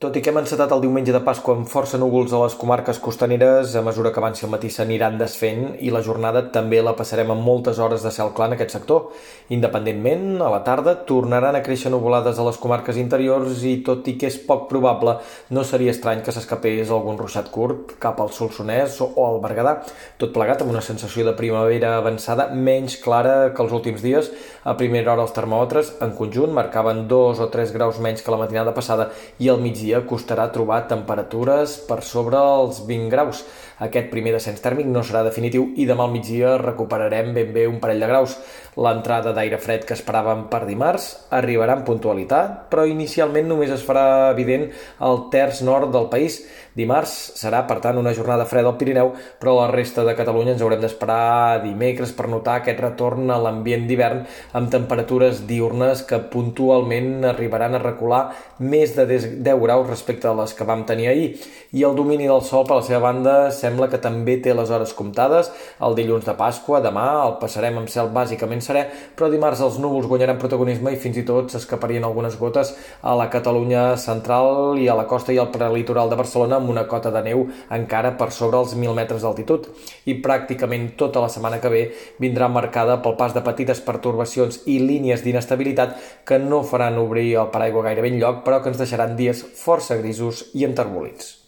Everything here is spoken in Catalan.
Tot i que hem encetat el diumenge de Pasqua amb força núvols a les comarques costaneres, a mesura que avanci el matí s'aniran desfent i la jornada també la passarem amb moltes hores de cel clar en aquest sector. Independentment, a la tarda tornaran a créixer nuvolades a les comarques interiors i tot i que és poc probable, no seria estrany que s'escapés algun ruixat curt cap al Solsonès o al Berguedà, tot plegat amb una sensació de primavera avançada menys clara que els últims dies. A primera hora els termòmetres en conjunt marcaven 2 o 3 graus menys que la matinada passada i al migdia dia costarà trobar temperatures per sobre els 20 graus. Aquest primer descens tèrmic no serà definitiu i demà al migdia recuperarem ben bé un parell de graus. L'entrada d'aire fred que esperàvem per dimarts arribarà amb puntualitat, però inicialment només es farà evident al terç nord del país. Dimarts serà, per tant, una jornada freda al Pirineu, però la resta de Catalunya ens haurem d'esperar dimecres per notar aquest retorn a l'ambient d'hivern amb temperatures diurnes que puntualment arribaran a recular més de 10 graus respecte a les que vam tenir ahir. I el domini del sol, per la seva banda, sembla que també té les hores comptades. El dilluns de Pasqua, demà, el passarem amb cel bàsicament serè, però dimarts els núvols guanyaran protagonisme i fins i tot s'escaparien algunes gotes a la Catalunya central i a la costa i al prelitoral de Barcelona amb una cota de neu encara per sobre els 1.000 metres d'altitud. I pràcticament tota la setmana que ve vindrà marcada pel pas de petites pertorbacions i línies d'inestabilitat que no faran obrir el paraigua gairebé enlloc, però que ens deixaran dies força grisos i enterbolits.